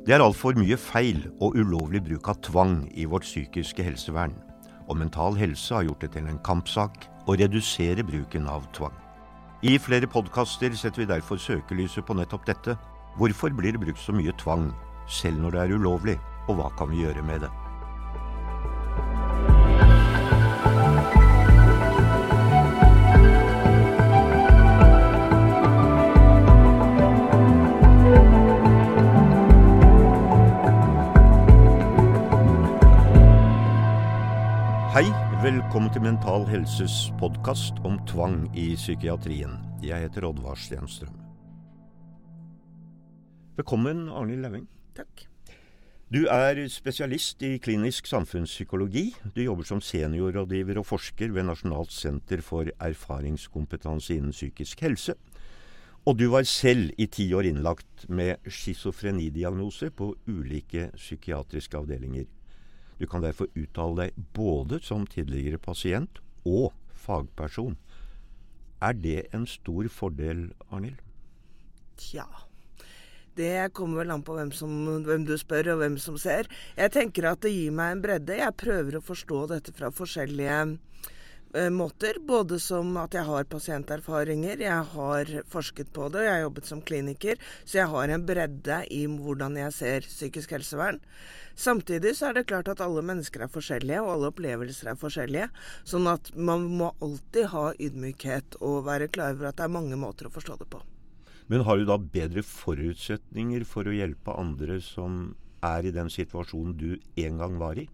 Det er altfor mye feil og ulovlig bruk av tvang i vårt psykiske helsevern. Og Mental Helse har gjort det til en kampsak å redusere bruken av tvang. I flere podkaster setter vi derfor søkelyset på nettopp dette. Hvorfor blir det brukt så mye tvang, selv når det er ulovlig, og hva kan vi gjøre med det? Velkommen til Mental Helses podkast om tvang i psykiatrien. Jeg heter Oddvar Stenstrøm. Velkommen, Arnhild Lauving. Takk. Du er spesialist i klinisk samfunnspsykologi. Du jobber som seniorrådgiver og forsker ved Nasjonalt senter for erfaringskompetanse innen psykisk helse. Og du var selv i ti år innlagt med schizofrenidiagnose på ulike psykiatriske avdelinger. Du kan derfor uttale deg både som tidligere pasient og fagperson. Er det en stor fordel, Arnhild? Tja. Det kommer vel an på hvem, som, hvem, du spør og hvem som ser. Jeg tenker at det gir meg en bredde. Jeg prøver å forstå dette fra forskjellige måter. Både som at jeg har pasienterfaringer, jeg har forsket på det, og jeg har jobbet som kliniker. Så jeg har en bredde i hvordan jeg ser psykisk helsevern. Samtidig så er det klart at alle mennesker er forskjellige, og alle opplevelser er forskjellige. Sånn at man må alltid ha ydmykhet og være klar over at det er mange måter å forstå det på. Men har du da bedre forutsetninger for å hjelpe andre som er i den situasjonen du en gang var i?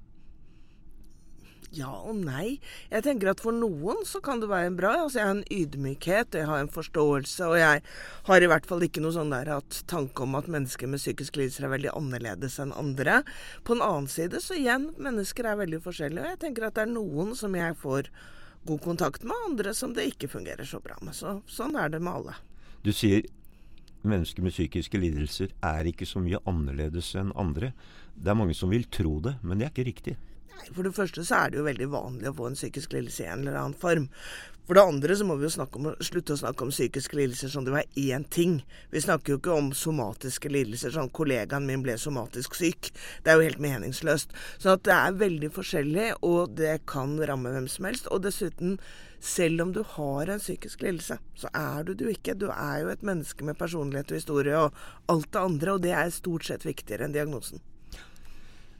Ja og nei. Jeg tenker at for noen så kan det være en bra. Altså jeg har en ydmykhet, jeg har en forståelse, og jeg har i hvert fall ikke noe sånn der at tanke om at mennesker med psykiske lidelser er veldig annerledes enn andre. På en annen side så igjen, mennesker er veldig forskjellige, og jeg tenker at det er noen som jeg får god kontakt med, andre som det ikke fungerer så bra med. Så sånn er det med alle. Du sier mennesker med psykiske lidelser er ikke så mye annerledes enn andre. Det er mange som vil tro det, men det er ikke riktig. For det første så er det jo veldig vanlig å få en psykisk lidelse i en eller annen form. For det andre så må vi jo om, slutte å snakke om psykiske lidelser som det var én ting. Vi snakker jo ikke om somatiske lidelser sånn 'kollegaen min ble somatisk syk'. Det er jo helt meningsløst. Så at det er veldig forskjellig, og det kan ramme hvem som helst. Og dessuten, selv om du har en psykisk lidelse, så er du det jo ikke. Du er jo et menneske med personlighet og historie og alt det andre, og det er stort sett viktigere enn diagnosen.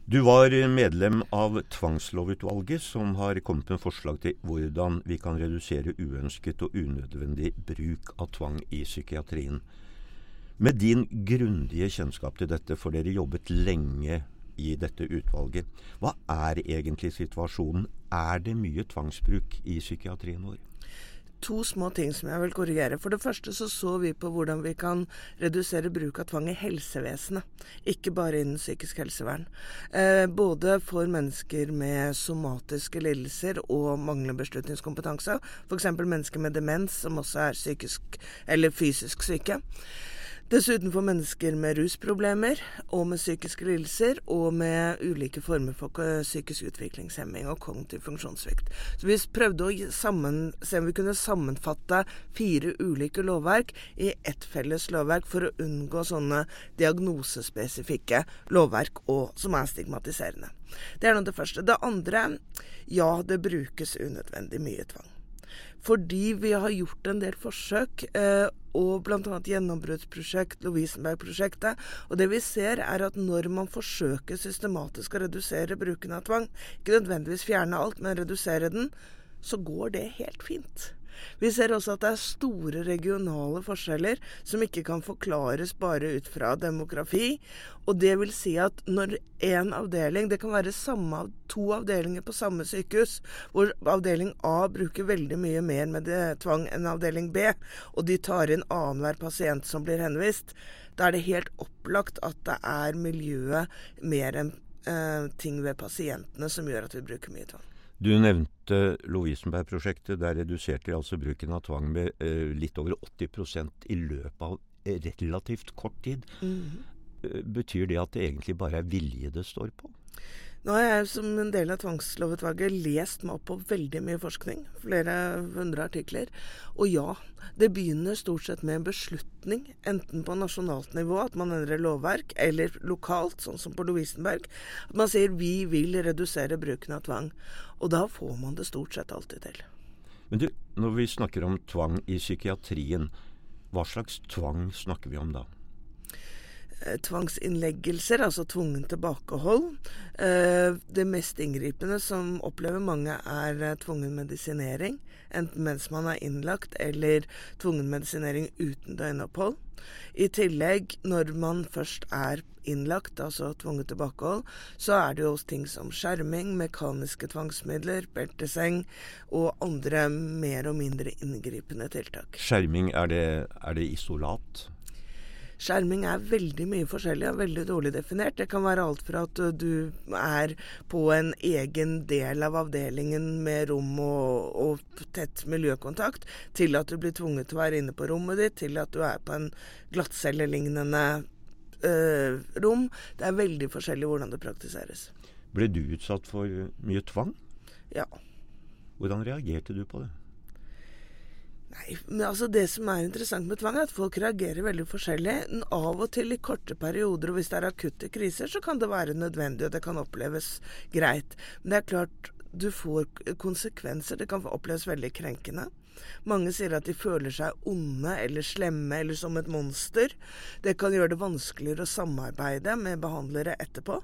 Du var medlem av Tvangslovutvalget, som har kommet med forslag til hvordan vi kan redusere uønsket og unødvendig bruk av tvang i psykiatrien. Med din grundige kjennskap til dette, for dere jobbet lenge i dette utvalget, hva er egentlig situasjonen? Er det mye tvangsbruk i psykiatrien vår? To små ting som jeg vil korrigere. For det første så så vi på hvordan vi kan redusere bruk av tvang i helsevesenet. Ikke bare innen psykisk helsevern. Eh, både for mennesker med somatiske lidelser og manglende beslutningskompetanse. F.eks. mennesker med demens som også er psykisk eller fysisk syke. Dessuten for mennesker med rusproblemer og med psykiske lidelser og med ulike former for psykisk utviklingshemming og kognitiv funksjonssvikt. Så vi prøvde å sammen, se om vi kunne sammenfatte fire ulike lovverk i ett felles lovverk for å unngå sånne diagnosespesifikke lovverk og, som er stigmatiserende. Det er nå det første. Det andre ja, det brukes unødvendig mye tvang. Fordi vi har gjort en del forsøk, eh, og bl.a. gjennombruddsprosjekt, Lovisenberg-prosjektet. Og det vi ser, er at når man forsøker systematisk å redusere bruken av tvang, ikke nødvendigvis fjerne alt, men redusere den, så går det helt fint. Vi ser også at det er store regionale forskjeller som ikke kan forklares bare ut fra demografi. Og det vil si at når én avdeling Det kan være samme, to avdelinger på samme sykehus, hvor avdeling A bruker veldig mye mer med tvang enn avdeling B, og de tar inn annenhver pasient som blir henvist. Da er det helt opplagt at det er miljøet mer enn eh, ting ved pasientene som gjør at vi bruker mye tvang. Du nevnte Lovisenberg-prosjektet. Der reduserte de altså bruken av tvang med eh, litt over 80% i løpet av relativt kort tid. Mm. Betyr det at det egentlig bare er vilje det står på? Nå har jeg som en del av tvangslovutvalget lest meg opp på veldig mye forskning. Flere hundre artikler. Og ja, det begynner stort sett med en beslutning, enten på nasjonalt nivå, at man endrer lovverk, eller lokalt, sånn som på Lovisenberg. At man sier vi vil redusere bruken av tvang. Og da får man det stort sett alltid til. Men du, når vi snakker om tvang i psykiatrien, hva slags tvang snakker vi om da? Eh, tvangsinnleggelser, altså tvungen tilbakehold. Eh, det mest inngripende som opplever mange, er eh, tvungen medisinering. Enten mens man er innlagt, eller tvungen medisinering uten døgnopphold. I tillegg, når man først er innlagt, altså tvunget tilbakehold, så er det jo ting som skjerming, mekaniske tvangsmidler, belteseng og andre mer og mindre inngripende tiltak. Skjerming, er det, er det isolat? Skjerming er veldig mye forskjellig og veldig dårlig definert. Det kan være alt fra at du er på en egen del av avdelingen med rom og, og tett miljøkontakt, til at du blir tvunget til å være inne på rommet ditt, til at du er på en glattcellelignende øh, rom. Det er veldig forskjellig hvordan det praktiseres. Ble du utsatt for mye tvang? Ja. Hvordan reagerte du på det? Nei, men altså Det som er interessant med tvang, er at folk reagerer veldig forskjellig. Av og til i korte perioder, og hvis det er akutte kriser, så kan det være nødvendig, og det kan oppleves greit. Men det er klart, du får konsekvenser. Det kan oppleves veldig krenkende. Mange sier at de føler seg onde eller slemme eller som et monster. Det kan gjøre det vanskeligere å samarbeide med behandlere etterpå.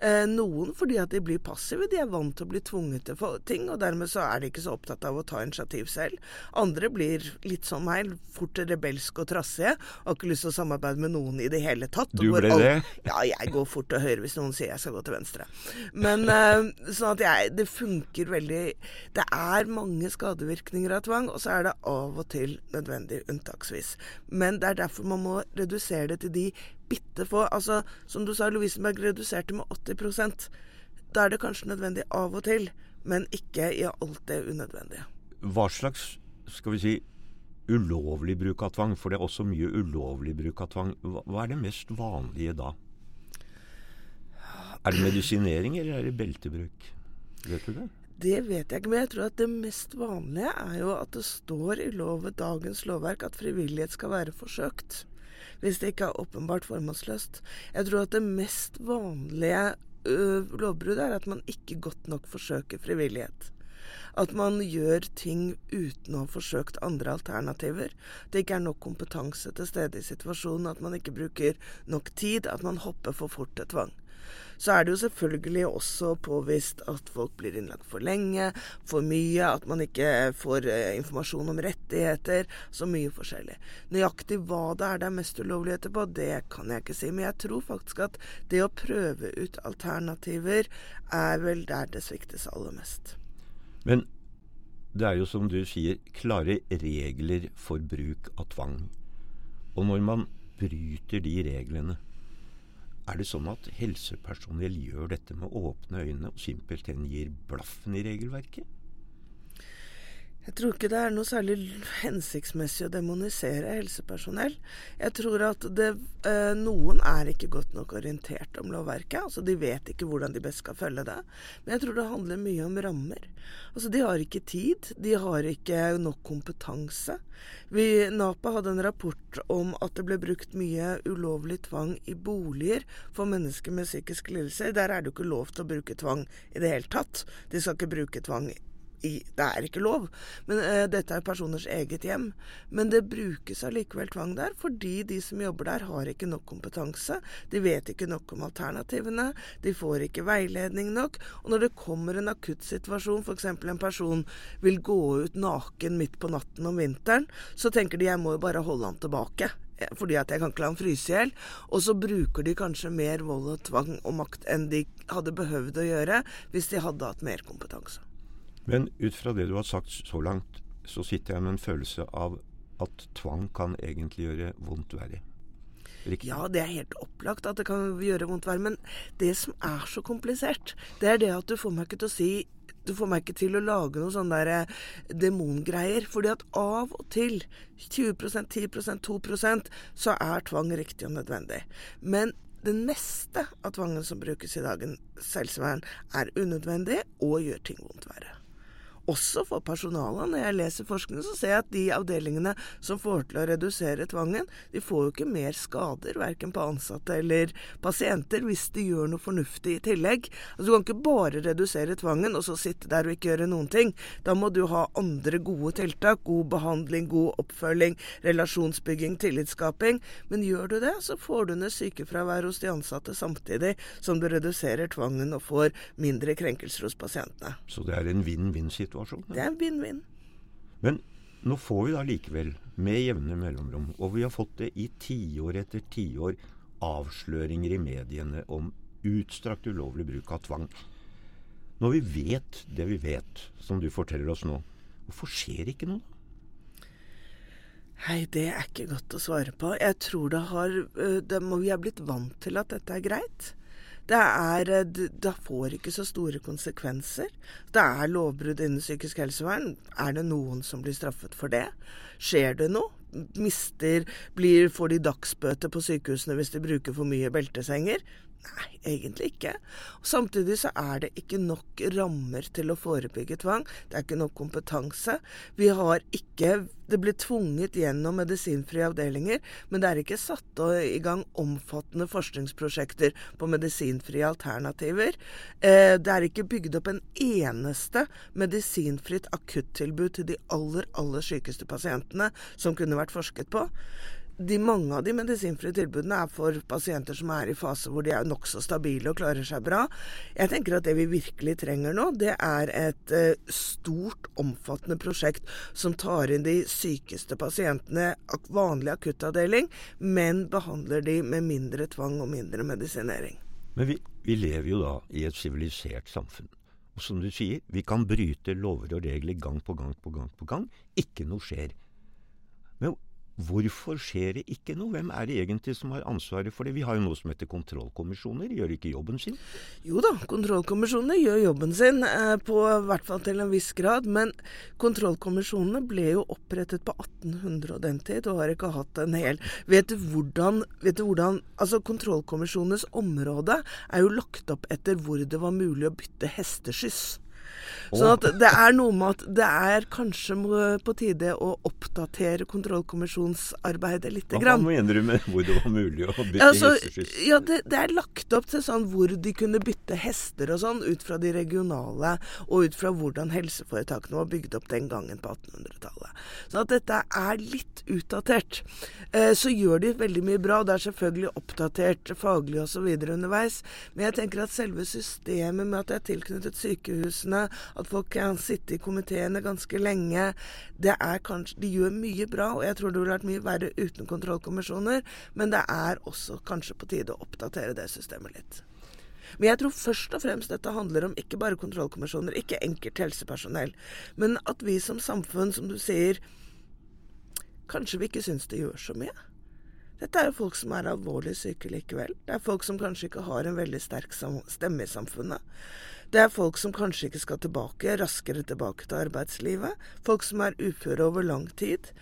Eh, noen fordi at de blir passive. De er vant til å bli tvunget til ting, og dermed så er de ikke så opptatt av å ta initiativ selv. Andre blir litt som meg, fort rebelske og trassige. Har ikke lyst til å samarbeide med noen i det hele tatt. Du ble det? Ja, jeg går fort til høyre hvis noen sier jeg skal gå til venstre. Men eh, sånn at jeg Det funker veldig Det er mange skadevirkninger av tvang, og så er det av og til nødvendig unntaksvis. Men det er derfor man må redusere det til de bitte få Altså, som du sa, Lovisenberg reduserte med 80 Da er det kanskje nødvendig av og til, men ikke i alt det unødvendige. Hva slags, skal vi si, ulovlig bruk av tvang, for det er også mye ulovlig bruk av tvang. Hva er det mest vanlige da? Er det medisinering, eller er det beltebruk? Vet du det? Det vet jeg ikke, men jeg tror at det mest vanlige er jo at det står i lovet, dagens lovverk, at frivillighet skal være forsøkt hvis det ikke er åpenbart formålsløst. Jeg tror at det mest vanlige øh, lovbruddet er at man ikke godt nok forsøker frivillighet. At man gjør ting uten å ha forsøkt andre alternativer. Det ikke er nok kompetanse til stede i situasjonen, at man ikke bruker nok tid, at man hopper for fort til tvang. Så er det jo selvfølgelig også påvist at folk blir innlagt for lenge, for mye, at man ikke får eh, informasjon om rettigheter. Så mye forskjellig. Nøyaktig hva det er det er mest ulovligheter på, det kan jeg ikke si. Men jeg tror faktisk at det å prøve ut alternativer er vel der det sviktes aller mest. Men det er jo som du sier, klare regler for bruk av tvang. Og når man bryter de reglene, er det sånn at helsepersonell gjør dette med åpne øyne og simpelthen gir blaffen i regelverket? Jeg tror ikke det er noe særlig hensiktsmessig å demonisere helsepersonell. Jeg tror at det, eh, noen er ikke godt nok orientert om lovverket. altså De vet ikke hvordan de best skal følge det. Men jeg tror det handler mye om rammer. Altså De har ikke tid. De har ikke nok kompetanse. Vi, NAPA hadde en rapport om at det ble brukt mye ulovlig tvang i boliger for mennesker med psykiske lidelser. Der er det jo ikke lov til å bruke tvang i det hele tatt. De skal ikke bruke tvang i, det er ikke lov. Men uh, dette er personers eget hjem. Men det brukes allikevel tvang der, fordi de som jobber der, har ikke nok kompetanse. De vet ikke nok om alternativene. De får ikke veiledning nok. Og når det kommer en akutt situasjon, f.eks. en person vil gå ut naken midt på natten om vinteren, så tenker de jeg må jo bare holde han tilbake fordi at jeg kan ikke la han fryse i hjel. Og så bruker de kanskje mer vold og tvang og makt enn de hadde behøvd å gjøre hvis de hadde hatt mer kompetanse. Men ut fra det du har sagt så langt, så sitter jeg med en følelse av at tvang kan egentlig gjøre vondt verre. Riktig. Ja, det er helt opplagt at det kan gjøre vondt verre. Men det som er så komplisert, det er det at du får meg ikke til å si du får meg ikke til å lage noen sånne der eh, demongreier. fordi at av og til, 20% 10% 2% så er tvang riktig og nødvendig. Men det neste av tvangen som brukes i dagens helsevern, er unødvendig og gjør ting vondt verre også for personalet. Når jeg leser forskning, så ser jeg at de avdelingene som får til å redusere tvangen, de får jo ikke mer skader, verken på ansatte eller pasienter, hvis de gjør noe fornuftig i tillegg. Altså, du kan ikke bare redusere tvangen og så sitte der og ikke gjøre noen ting. Da må du ha andre gode tiltak. God behandling, god oppfølging, relasjonsbygging, tillitsskaping. Men gjør du det, så får du ned sykefravær hos de ansatte samtidig som du reduserer tvangen og får mindre krenkelser hos pasientene. Så det er en vinn-vinn-situasjon? Situasjon. Det er vinn-vinn. Men nå får vi da likevel, med jevne mellomrom, og vi har fått det i tiår etter tiår, avsløringer i mediene om utstrakt ulovlig bruk av tvang. Når vi vet det vi vet, som du forteller oss nå, hvorfor skjer ikke noe? Hei, det er ikke godt å svare på. Jeg tror det har det må, Vi er blitt vant til at dette er greit. Det er eh, Det får ikke så store konsekvenser. Det er lovbrudd innen psykisk helsevern. Er det noen som blir straffet for det? Skjer det noe? Mister blir, Får de dagsbøter på sykehusene hvis de bruker for mye beltesenger? Nei, egentlig ikke. Samtidig så er det ikke nok rammer til å forebygge tvang. Det er ikke nok kompetanse. Vi har ikke Det blir tvunget gjennom medisinfrie avdelinger, men det er ikke satt i gang omfattende forskningsprosjekter på medisinfrie alternativer. Eh, det er ikke bygd opp en eneste medisinfritt akuttilbud til de aller, aller sykeste pasientene som kunne vært forsket på de mange av de medisinfrie tilbudene er for pasienter som er i fase hvor de er nokså stabile og klarer seg bra. Jeg tenker at det vi virkelig trenger nå, det er et uh, stort, omfattende prosjekt som tar inn de sykeste pasientene, vanlig akuttavdeling, men behandler de med mindre tvang og mindre medisinering. Men vi, vi lever jo da i et sivilisert samfunn. Og som du sier, vi kan bryte lover og regler gang på gang på gang på gang. Ikke noe skjer. Men Hvorfor skjer det ikke noe? Hvem er det egentlig som har ansvaret for det? Vi har jo noe som heter kontrollkommisjoner. Gjør ikke jobben sin? Jo da, kontrollkommisjonene gjør jobben sin, eh, på hvert fall til en viss grad. Men kontrollkommisjonene ble jo opprettet på 1800 og den tid, og har ikke hatt en hel Vet du hvordan, vet du hvordan Altså, kontrollkommisjonenes område er jo lagt opp etter hvor det var mulig å bytte hesteskyss. Sånn at det er noe med at det er kanskje på tide å oppdatere kontrollkommisjonsarbeidet litt. Hva mener du med hvor det var mulig å bytte altså, hesteskyss? Ja, det, det, er lagt opp til sånn hvor de kunne bytte hester og sånn, ut fra de regionale, og ut fra hvordan helseforetakene var bygd opp den gangen på 1800-tallet. Så at dette er litt utdatert. Eh, så gjør de veldig mye bra, og det er selvfølgelig oppdatert faglig osv. underveis, men jeg tenker at selve systemet med at det er tilknyttet sykehusene, at folk kan sitte i komiteene ganske lenge. Det er kanskje, De gjør mye bra, og jeg tror det ville vært mye verre uten kontrollkommisjoner. Men det er også kanskje på tide å oppdatere det systemet litt. Men jeg tror først og fremst dette handler om ikke bare kontrollkommisjoner, ikke enkelt helsepersonell, men at vi som samfunn, som du sier, kanskje vi ikke syns det gjør så mye. Dette er jo folk som er alvorlig syke likevel. Det er folk som kanskje ikke har en veldig sterk stemme i samfunnet. Det er folk som kanskje ikke skal tilbake, raskere tilbake til arbeidslivet. Folk som er uføre over lang tid.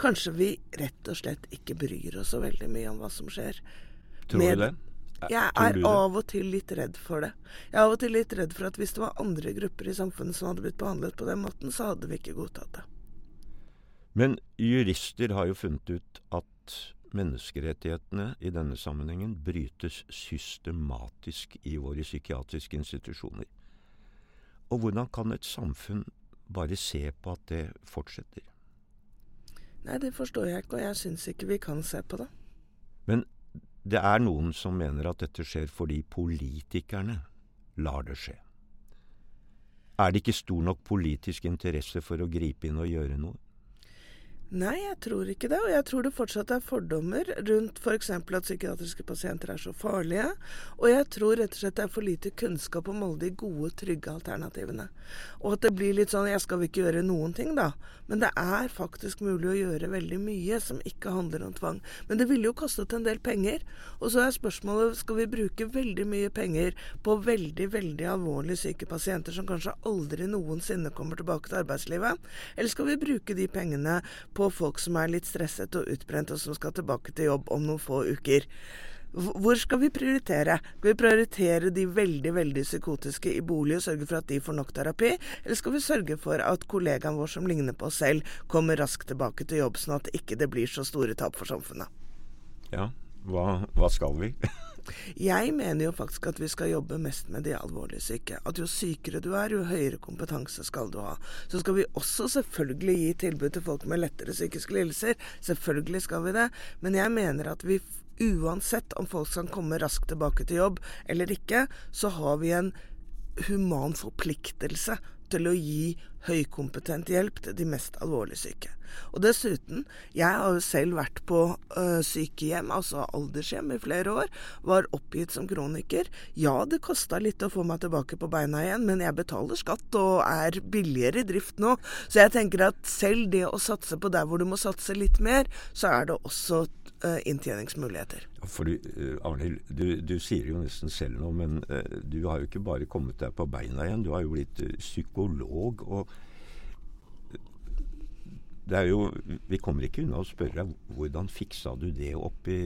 Kanskje vi rett og slett ikke bryr oss så veldig mye om hva som skjer. Tror Med, du det? Jeg er av og til litt redd for det. Jeg er av og til litt redd for at hvis det var andre grupper i samfunnet som hadde blitt behandlet på den måten, så hadde vi ikke godtatt det. Men jurister har jo funnet ut at menneskerettighetene i denne sammenhengen brytes systematisk i våre psykiatriske institusjoner. Og hvordan kan et samfunn bare se på at det fortsetter? Nei, det forstår jeg ikke, og jeg syns ikke vi kan se på det. Men det er noen som mener at dette skjer fordi politikerne lar det skje. Er det ikke stor nok politisk interesse for å gripe inn og gjøre noe? Nei, jeg tror ikke det. Og jeg tror det fortsatt er fordommer rundt f.eks. For at psykiatriske pasienter er så farlige. Og jeg tror rett og slett det er for lite kunnskap om alle de gode, trygge alternativene. Og at det blir litt sånn Jeg skal vel ikke gjøre noen ting, da. Men det er faktisk mulig å gjøre veldig mye som ikke handler om tvang. Men det ville jo kostet en del penger. Og så er spørsmålet skal vi bruke veldig mye penger på veldig, veldig alvorlig syke pasienter som kanskje aldri noensinne kommer tilbake til arbeidslivet? Eller skal vi bruke de pengene på folk som er litt stresset og utbrent, og som skal tilbake til jobb om noen få uker. Hvor skal vi prioritere? Skal vi prioritere de veldig veldig psykotiske i bolig og sørge for at de får nok terapi, eller skal vi sørge for at kollegaen vår som ligner på oss selv, kommer raskt tilbake til jobb, sånn at ikke det blir så store tap for samfunnet? Ja, hva, hva skal vi? Jeg mener jo faktisk at vi skal jobbe mest med de alvorlig syke. At jo sykere du er, jo høyere kompetanse skal du ha. Så skal vi også selvfølgelig gi tilbud til folk med lettere psykiske lidelser. Selvfølgelig skal vi det. Men jeg mener at vi uansett om folk skal komme raskt tilbake til jobb eller ikke, så har vi en human forpliktelse til å gi høykompetent hjelp til de mest alvorlig syke. Og dessuten, jeg har jo selv vært på ø, sykehjem, altså aldershjem, i flere år. Var oppgitt som kroniker. Ja, det kosta litt å få meg tilbake på beina igjen, men jeg betaler skatt og er billigere i drift nå. Så jeg tenker at selv det å satse på der hvor du må satse litt mer, så er det også uh, inntjeningsmuligheter. For du, uh, Arnhild, du, du, sier jo nesten selv noe, men uh, du har jo ikke bare kommet deg på beina igjen. Du har jo blitt psykolog. og det er jo, Vi kommer ikke unna å spørre deg hvordan fiksa du det oppi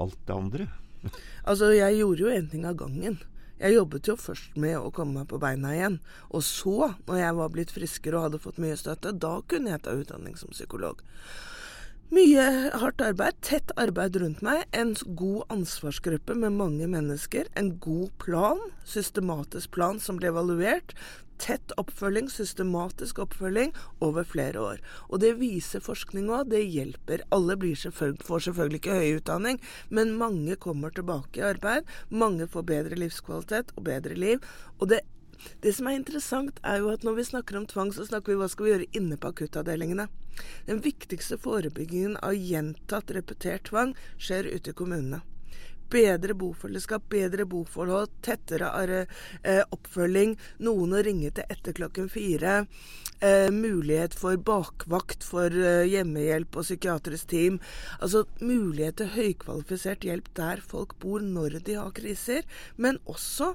alt det andre? altså, jeg gjorde jo en ting av gangen. Jeg jobbet jo først med å komme meg på beina igjen. Og så, når jeg var blitt friskere og hadde fått mye støtte, da kunne jeg ta utdanning som psykolog. Mye hardt arbeid, tett arbeid rundt meg, en god ansvarsgruppe med mange mennesker, en god plan, systematisk plan som ble evaluert, tett oppfølging, systematisk oppfølging over flere år. Og det viser forskning òg, det hjelper. Alle selvfølgelig, får selvfølgelig ikke høy utdanning, men mange kommer tilbake i arbeid. Mange får bedre livskvalitet og bedre liv. Og det det som er interessant, er jo at når vi snakker om tvang, så snakker vi hva skal vi gjøre inne på akuttavdelingene. Den viktigste forebyggingen av gjentatt, repetert tvang skjer ute i kommunene. Bedre bofellesskap, bedre boforhold, tettere eh, oppfølging, noen å ringe til etter klokken fire. Eh, mulighet for bakvakt for eh, hjemmehjelp og psykiatrisk team. Altså mulighet til høykvalifisert hjelp der folk bor når de har kriser, men også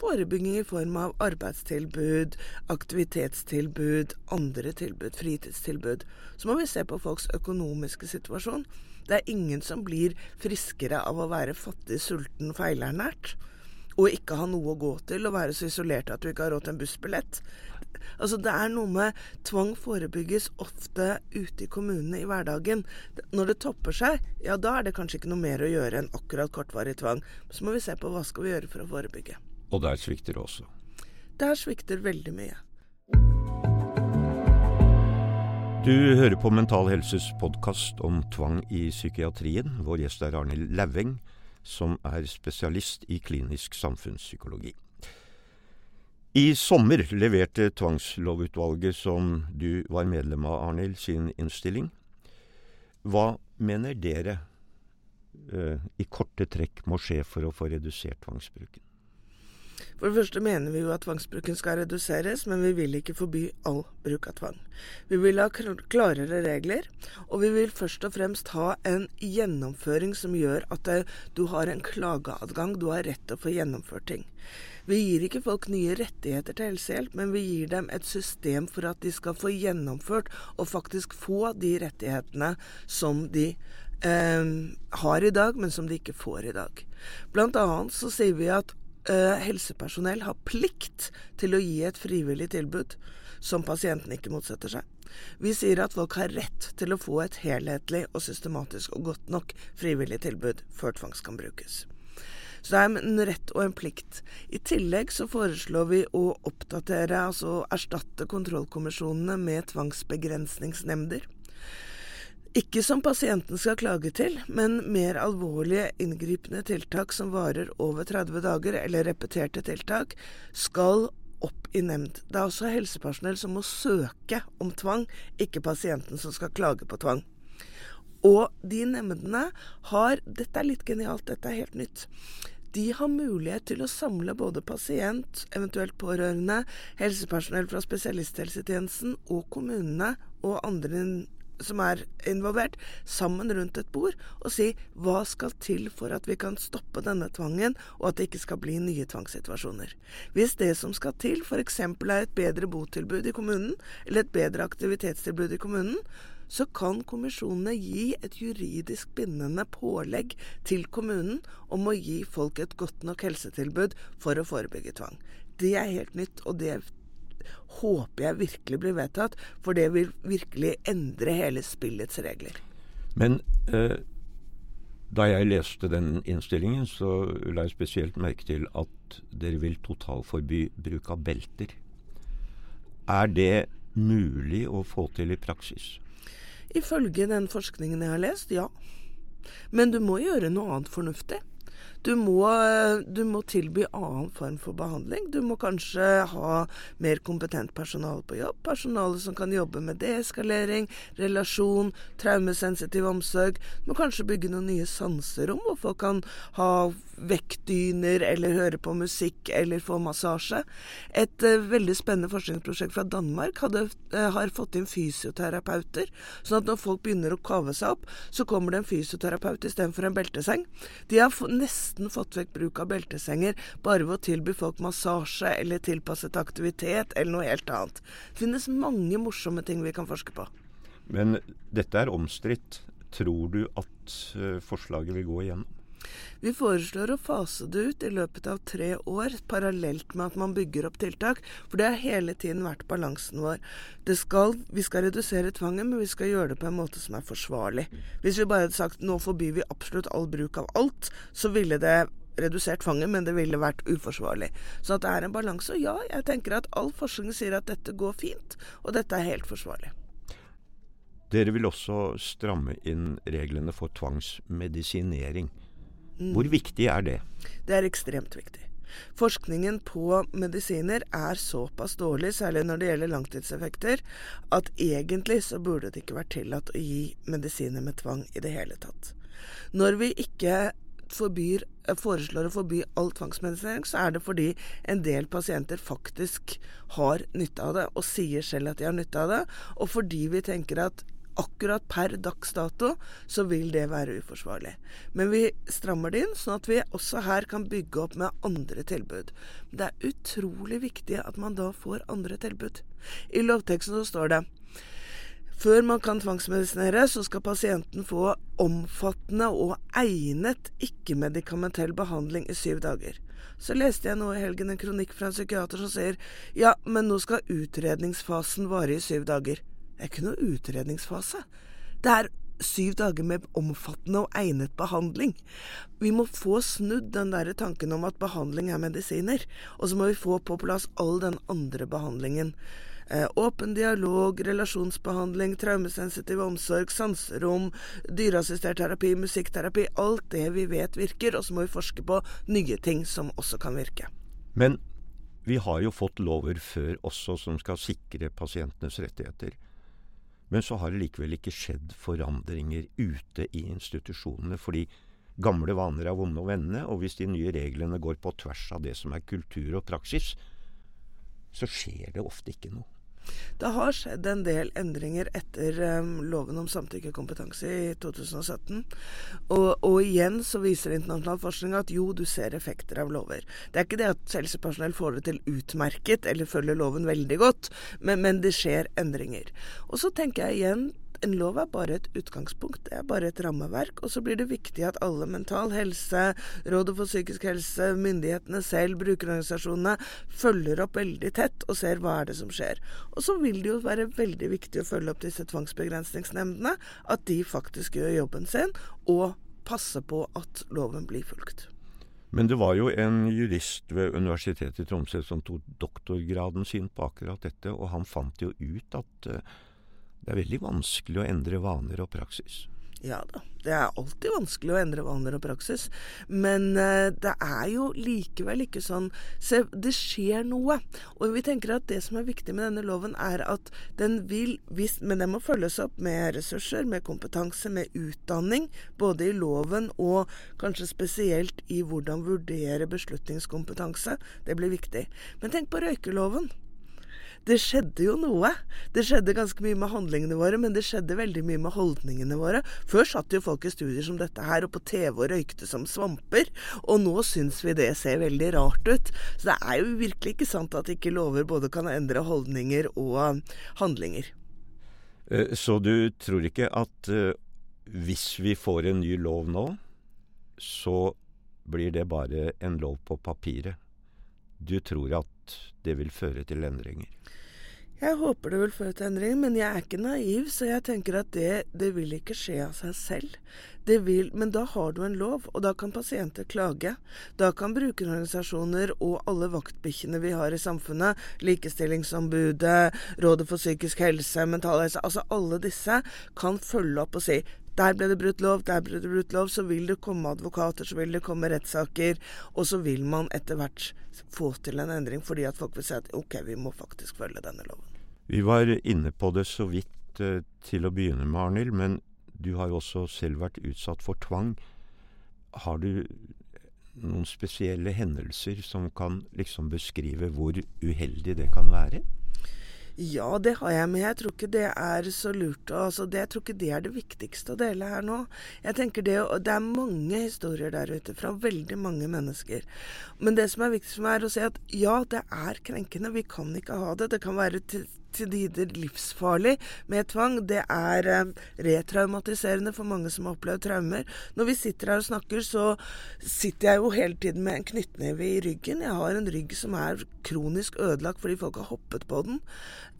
Forebygging i form av arbeidstilbud, aktivitetstilbud, andre tilbud, fritidstilbud. Så må vi se på folks økonomiske situasjon. Det er ingen som blir friskere av å være fattig, sulten, feilernært. Og ikke ha noe å gå til, og være så isolert at du ikke har råd til en bussbillett. Altså Det er noe med Tvang forebygges ofte ute i kommunene i hverdagen. Når det topper seg, ja da er det kanskje ikke noe mer å gjøre enn akkurat kortvarig tvang. Så må vi se på hva skal vi gjøre for å forebygge. Og der svikter det også. Der svikter veldig mye. Du hører på Mental Helses podkast om tvang i psykiatrien. Vår gjest er Arnhild Lauveng, som er spesialist i klinisk samfunnspsykologi. I sommer leverte tvangslovutvalget som du var medlem av, Arnhild, sin innstilling. Hva mener dere uh, i korte trekk må skje for å få redusert tvangsbruken? For det første mener vi jo at tvangsbruken skal reduseres, men vi vil ikke forby all bruk av tvang. Vi vil ha klarere regler, og vi vil først og fremst ha en gjennomføring som gjør at du har en klageadgang, du har rett til å få gjennomført ting. Vi gir ikke folk nye rettigheter til helsehjelp, men vi gir dem et system for at de skal få gjennomført og faktisk få de rettighetene som de eh, har i dag, men som de ikke får i dag. Blant annet så sier vi at uh, helsepersonell har plikt til å gi et frivillig tilbud som pasienten ikke motsetter seg. Vi sier at folk har rett til å få et helhetlig og systematisk og godt nok frivillig tilbud før tvangs kan brukes. Så det er en rett og en plikt. I tillegg så foreslår vi å oppdatere, altså erstatte kontrollkommisjonene med tvangsbegrensningsnemnder. Ikke som pasienten skal klage til, men mer alvorlige inngripende tiltak som varer over 30 dager, eller repeterte tiltak, skal opp i nemnd. Det er også helsepersonell som må søke om tvang, ikke pasienten som skal klage på tvang. Og de nemndene har Dette er litt genialt, dette er helt nytt. De har mulighet til å samle både pasient, eventuelt pårørende, helsepersonell fra spesialisthelsetjenesten og kommunene og andre som er involvert, sammen rundt et bord og si hva skal til for at vi kan stoppe denne tvangen, og at det ikke skal bli nye tvangssituasjoner. Hvis det som skal til f.eks. er et bedre botilbud i kommunen, eller et bedre aktivitetstilbud i kommunen, så kan kommisjonene gi et juridisk bindende pålegg til kommunen om å gi folk et godt nok helsetilbud for å forebygge tvang. Det er helt nytt, og det håper jeg virkelig blir vedtatt, for det vil virkelig endre hele spillets regler. Men eh, da jeg leste den innstillingen, så la jeg spesielt merke til at dere vil totalforby bruk av belter. Er det mulig å få til i praksis? Ifølge den forskningen jeg har lest, ja. Men du må gjøre noe annet fornuftig. Du må, du må, tilby annen form for behandling. Du må kanskje ha mer kompetent personale på jobb. Personale som kan jobbe med deeskalering, relasjon, traumesensitiv omsorg. Du må kanskje bygge noen nye sanserom hvor folk kan ha vektdyner eller høre på musikk eller få massasje. Et uh, veldig spennende forskningsprosjekt fra Danmark hadde, uh, har fått inn fysioterapeuter. Sånn at når folk begynner å kave seg opp, så kommer det en fysioterapeut istedenfor en belteseng. De har nesten nesten fått vekk bruk av beltesenger bare ved å tilby folk massasje eller tilpasset aktivitet eller noe helt annet. Det finnes mange morsomme ting vi kan forske på. Men dette er omstridt. Tror du at eh, forslaget vil gå igjennom? Vi foreslår å fase det ut i løpet av tre år, parallelt med at man bygger opp tiltak. For det har hele tiden vært balansen vår. Skal, vi skal redusere tvangen, men vi skal gjøre det på en måte som er forsvarlig. Hvis vi bare hadde sagt nå forbyr vi absolutt all bruk av alt, så ville det redusert tvangen, men det ville vært uforsvarlig. Så det er en balanse. Og ja, jeg tenker at all forskning sier at dette går fint, og dette er helt forsvarlig. Dere vil også stramme inn reglene for tvangsmedisinering. Mm. Hvor viktig er det? Det er ekstremt viktig. Forskningen på medisiner er såpass dårlig, særlig når det gjelder langtidseffekter, at egentlig så burde det ikke vært tillatt å gi medisiner med tvang i det hele tatt. Når vi ikke forbyr, foreslår å forby all tvangsmedisinering, så er det fordi en del pasienter faktisk har nytte av det, og sier selv at de har nytte av det, og fordi vi tenker at akkurat per dags dato så vil det være uforsvarlig. Men vi strammer det inn, sånn at vi også her kan bygge opp med andre tilbud. Det er utrolig viktig at man da får andre tilbud. I lovteksten så står det før man kan tvangsmedisinere, så skal pasienten få omfattende og egnet ikke-medikamentell behandling i syv dager. Så leste jeg nå i helgen en kronikk fra en psykiater som sier ja, men nå skal utredningsfasen vare i syv dager. Det er ikke noe utredningsfase. Det er syv dager med omfattende og egnet behandling. Vi må få snudd den der tanken om at behandling er medisiner. Og så må vi få på plass all den andre behandlingen. Eh, åpen dialog, relasjonsbehandling, traumesensitiv omsorg, sanserom, dyreassistert terapi, musikkterapi. Alt det vi vet virker, og så må vi forske på nye ting som også kan virke. Men vi har jo fått lover før også som skal sikre pasientenes rettigheter. Men så har det likevel ikke skjedd forandringer ute i institusjonene. Fordi gamle vaner er vonde å vende, og hvis de nye reglene går på tvers av det som er kultur og praksis, så skjer det ofte ikke noe. Det har skjedd en del endringer etter um, loven om samtykkekompetanse i 2017. Og, og, igjen så viser internasjonal forskning at jo, du ser effekter av lover. Det er ikke det at helsepersonell får det til utmerket eller følger loven veldig godt, men, men det skjer endringer. Og så tenker jeg igjen en lov er bare et utgangspunkt, det er bare et rammeverk. Og så blir det viktig at alle Mental Helse, Rådet for psykisk helse, myndighetene selv, brukerorganisasjonene følger opp veldig tett og ser hva er det som skjer. Og så vil det jo være veldig viktig å følge opp disse tvangsbegrensningsnemndene, at de faktisk gjør jobben sin og passer på at loven blir fulgt. Men det var jo en jurist ved Universitetet i Tromsø som tok doktorgraden sin på akkurat dette, og han fant jo ut at uh, det er veldig vanskelig å endre vaner og praksis. Ja da, det er alltid vanskelig å endre vaner og praksis. Men eh, det er jo likevel ikke sånn Se, det skjer noe. Og vi tenker at det som er viktig med denne loven, er at den vil hvis, Men den må følges opp med ressurser, med kompetanse, med utdanning. Både i loven og kanskje spesielt i hvordan vurdere beslutningskompetanse. Det blir viktig. Men tenk på røykeloven det skjedde jo noe. Det skjedde ganske mye med handlingene våre, men det skjedde veldig mye med holdningene våre. Før satt jo folk i studier som dette her og på TV og røykte som svamper, og nå syns vi det ser veldig rart ut. Så det er jo virkelig ikke sant at ikke lover både kan endre holdninger og handlinger. Eh, så du tror ikke at uh, hvis vi får en ny lov nå, så blir det bare en lov på papiret? Du tror at det vil føre til endringer? Jeg håper det vil føre til endring, men jeg er ikke naiv, så jeg tenker at det, det vil ikke skje av seg selv. Vil, men da har du en lov, og da kan pasienter klage. Da kan brukerorganisasjoner og alle vaktbikkjene vi har i samfunnet, Likestillingsombudet, Rådet for psykisk helse, mental helse, altså alle disse, kan følge opp og si der ble det brutt lov, der ble det brutt lov. Så vil det komme advokater, så vil det komme rettssaker. Og så vil man etter hvert få til en endring, fordi at folk vil si at OK, vi må faktisk følge denne loven. Vi var inne på det så vidt eh, til å begynne med, Arnhild, men du har jo også selv vært utsatt for tvang. Har du noen spesielle hendelser som kan liksom beskrive hvor uheldig det kan være? Ja, det har jeg, men jeg tror ikke det er så lurt. Altså, det, jeg tror ikke det er det viktigste å dele her nå. Jeg tenker det, det er mange historier der ute fra veldig mange mennesker. Men det som er viktig for meg, er å si at ja, det er krenkende. Vi kan ikke ha det. Det kan være til til tider livsfarlig med tvang. Det er eh, retraumatiserende for mange som har opplevd traumer. Når vi sitter her og snakker, så sitter jeg jo hele tiden med en knyttneve i ryggen. Jeg har en rygg som er kronisk ødelagt fordi folk har hoppet på den.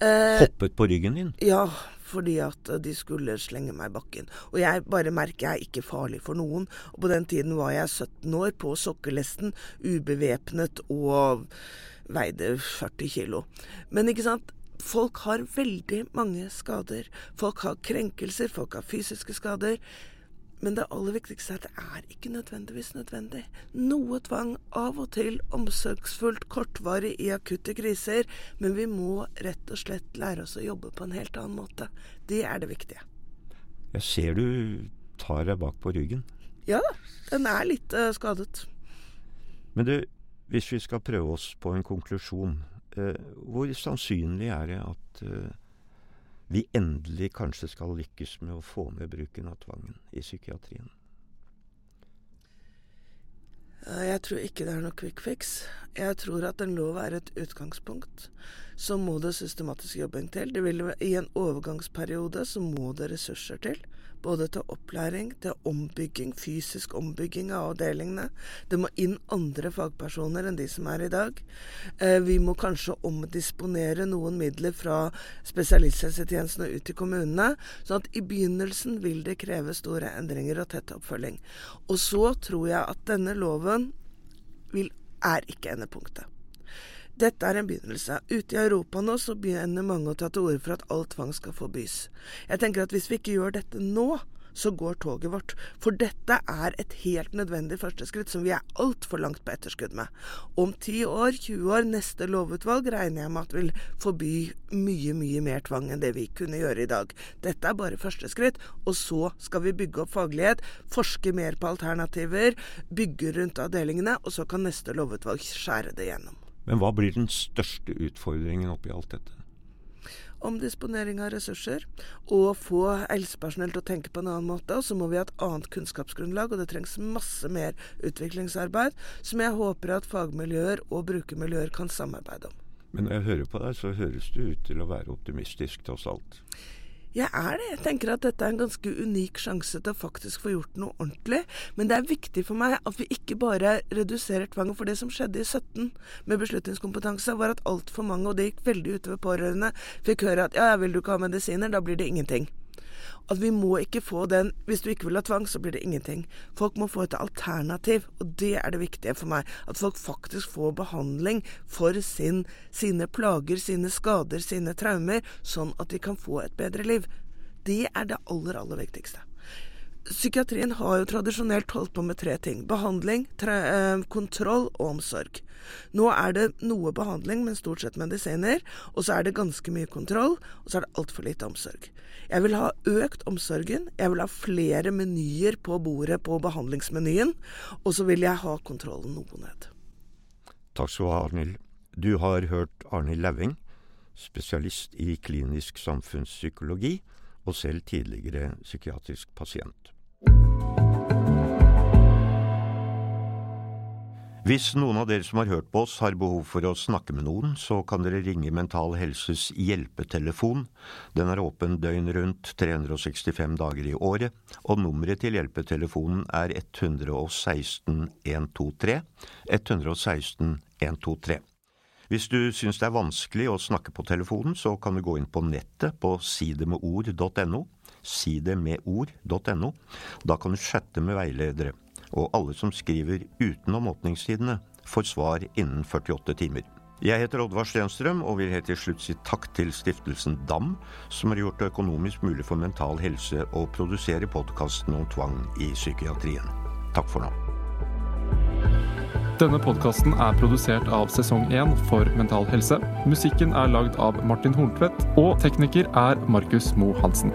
Eh, hoppet på ryggen din? Ja, fordi at de skulle slenge meg i bakken. Og jeg bare merker jeg er ikke farlig for noen. Og på den tiden var jeg 17 år, på sokkelesten, ubevæpnet og veide 40 kilo. Men ikke sant, Folk har veldig mange skader. Folk har krenkelser, folk har fysiske skader. Men det aller viktigste er at det er ikke nødvendigvis nødvendig. Noe tvang av og til, omsorgsfullt, kortvarig i akutte kriser. Men vi må rett og slett lære oss å jobbe på en helt annen måte. Det er det viktige. Jeg ser du tar deg bak på ryggen. Ja den er litt uh, skadet. Men du, hvis vi skal prøve oss på en konklusjon. Eh, hvor sannsynlig er det at eh, vi endelig kanskje skal lykkes med å få ned bruken av tvangen i psykiatrien? Jeg tror ikke det er noe quick fix. Jeg tror at en lov er et utgangspunkt. Så må det systematisk jobbing til. Det vil, I en overgangsperiode så må det ressurser til. Både til opplæring, til ombygging, fysisk ombygging av avdelingene. Det må inn andre fagpersoner enn de som er i dag. Eh, vi må kanskje omdisponere noen midler fra spesialisthelsetjenesten og ut til kommunene. sånn at i begynnelsen vil det kreve store endringer og tett oppfølging. Og så tror jeg at denne loven vil, er ikke endepunktet. Dette er en begynnelse. Ute i Europa nå så begynner mange å ta til orde for at all tvang skal forbys. Jeg tenker at hvis vi ikke gjør dette nå, så går toget vårt. For dette er et helt nødvendig første skritt som vi er altfor langt på etterskudd med. Om 10 år, 20 år, neste lovutvalg regner jeg med at vil forby mye, mye mer tvang enn det vi kunne gjøre i dag. Dette er bare første skritt, og så skal vi bygge opp faglighet, forske mer på alternativer, bygge rundt avdelingene, og så kan neste lovutvalg skjære det gjennom. Men hva blir den største utfordringen oppi alt dette? Omdisponering av ressurser, og få helsepersonell til å tenke på en annen måte. Og så må vi ha et annet kunnskapsgrunnlag, og det trengs masse mer utviklingsarbeid, som jeg håper at fagmiljøer og brukermiljøer kan samarbeide om. Men når jeg hører på deg, så høres du ut til å være optimistisk, tross alt. Jeg er det. Jeg tenker at dette er en ganske unik sjanse til å faktisk få gjort noe ordentlig. Men det er viktig for meg at vi ikke bare reduserer tvangen. For det som skjedde i 17 med beslutningskompetanse, var at altfor mange, og det gikk veldig utover pårørende, fikk høre at ja, vil du ikke ha medisiner, da blir det ingenting at vi må ikke få den Hvis du ikke vil ha tvang, så blir det ingenting. Folk må få et alternativ, og det er det viktige for meg. At folk faktisk får behandling for sin, sine plager, sine skader, sine traumer, sånn at de kan få et bedre liv. Det er det aller, aller viktigste. Psykiatrien har jo tradisjonelt holdt på med tre ting. Behandling, tre, eh, kontroll og omsorg. Nå er det noe behandling, men stort sett medisiner. Og så er det ganske mye kontroll, og så er det altfor lite omsorg. Jeg vil ha økt omsorgen. Jeg vil ha flere menyer på bordet på behandlingsmenyen. Og så vil jeg ha kontrollen noe ned. Takk skal du ha, Arnhild. Du har hørt Arnhild Lauving, spesialist i klinisk samfunnspsykologi og selv tidligere psykiatrisk pasient. Hvis noen av dere som har hørt på oss har behov for å snakke med noen, så kan dere ringe Mental Helses hjelpetelefon. Den er åpen døgn rundt 365 dager i året, og nummeret til hjelpetelefonen er 116 123. 116 123. Hvis du syns det er vanskelig å snakke på telefonen, så kan du gå inn på nettet på sidemedord.no. Sidemedord.no. Da kan du chatte med veiledere og alle som skriver utenom åpningstidene, får svar innen 48 timer. Jeg heter Oddvar Stenstrøm og vil helt til slutt si takk til stiftelsen DAM, som har gjort det økonomisk mulig for Mental Helse å produsere podkasten om tvang i psykiatrien. Takk for nå. Denne podkasten er produsert av Sesong 1 for Mental Helse. Musikken er lagd av Martin Horntvedt, og tekniker er Markus Moe Hansen.